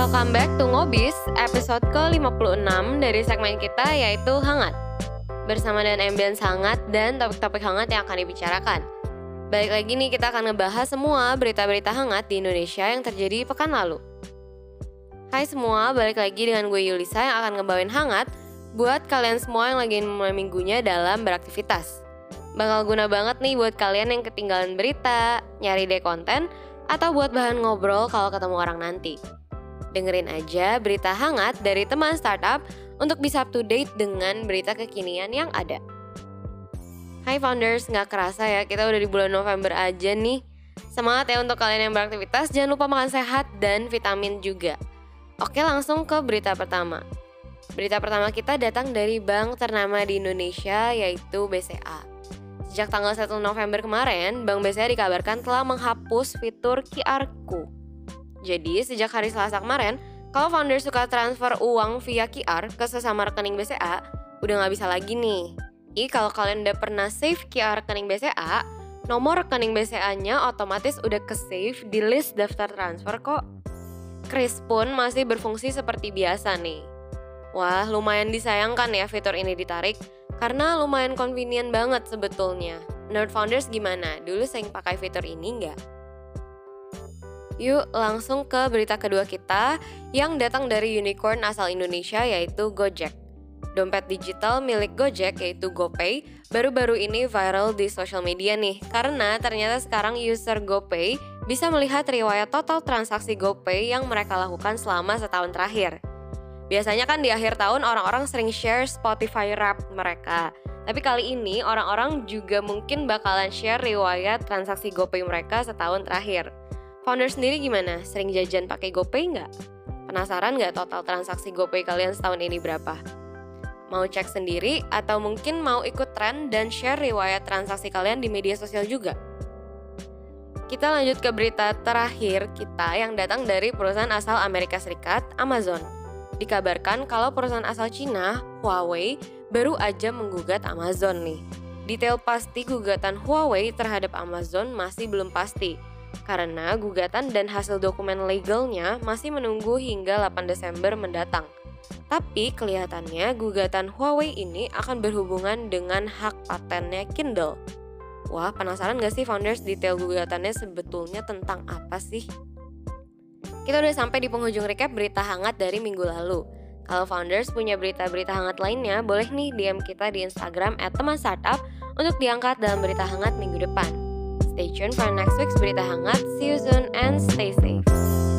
Welcome back to Ngobis, episode ke-56 dari segmen kita yaitu Hangat. Bersama dengan ambience hangat dan topik-topik hangat yang akan dibicarakan. Balik lagi nih kita akan ngebahas semua berita-berita hangat di Indonesia yang terjadi pekan lalu. Hai semua, balik lagi dengan gue Yulisa yang akan ngebawain hangat buat kalian semua yang lagi mulai minggunya dalam beraktivitas. Bakal guna banget nih buat kalian yang ketinggalan berita, nyari deh konten, atau buat bahan ngobrol kalau ketemu orang nanti. Dengerin aja berita hangat dari teman startup untuk bisa up to date dengan berita kekinian yang ada. Hai founders, nggak kerasa ya kita udah di bulan November aja nih. Semangat ya untuk kalian yang beraktivitas, jangan lupa makan sehat dan vitamin juga. Oke langsung ke berita pertama. Berita pertama kita datang dari bank ternama di Indonesia yaitu BCA. Sejak tanggal 1 November kemarin, Bank BCA dikabarkan telah menghapus fitur QR Code jadi sejak hari Selasa kemarin, kalau founder suka transfer uang via QR ke sesama rekening BCA, udah nggak bisa lagi nih. Jadi kalau kalian udah pernah save QR rekening BCA, nomor rekening BCA-nya otomatis udah ke save di list daftar transfer kok. Kris pun masih berfungsi seperti biasa nih. Wah, lumayan disayangkan ya fitur ini ditarik, karena lumayan convenient banget sebetulnya. Menurut founders gimana? Dulu sering pakai fitur ini nggak? Yuk langsung ke berita kedua kita yang datang dari unicorn asal Indonesia yaitu Gojek. Dompet digital milik Gojek yaitu GoPay baru-baru ini viral di social media nih karena ternyata sekarang user GoPay bisa melihat riwayat total transaksi GoPay yang mereka lakukan selama setahun terakhir. Biasanya kan di akhir tahun orang-orang sering share Spotify Rap mereka. Tapi kali ini orang-orang juga mungkin bakalan share riwayat transaksi GoPay mereka setahun terakhir. Founder sendiri gimana? Sering jajan pakai GoPay nggak? Penasaran nggak total transaksi GoPay kalian setahun ini berapa? Mau cek sendiri atau mungkin mau ikut tren dan share riwayat transaksi kalian di media sosial juga? Kita lanjut ke berita terakhir kita yang datang dari perusahaan asal Amerika Serikat, Amazon. Dikabarkan kalau perusahaan asal Cina, Huawei, baru aja menggugat Amazon nih. Detail pasti gugatan Huawei terhadap Amazon masih belum pasti, karena gugatan dan hasil dokumen legalnya masih menunggu hingga 8 Desember mendatang. Tapi kelihatannya gugatan Huawei ini akan berhubungan dengan hak patennya Kindle. Wah, penasaran gak sih founders detail gugatannya sebetulnya tentang apa sih? Kita udah sampai di penghujung recap berita hangat dari minggu lalu. Kalau founders punya berita-berita hangat lainnya, boleh nih DM kita di Instagram teman startup untuk diangkat dalam berita hangat minggu depan. Stay tuned for next week's berita hangat. See you soon and stay safe.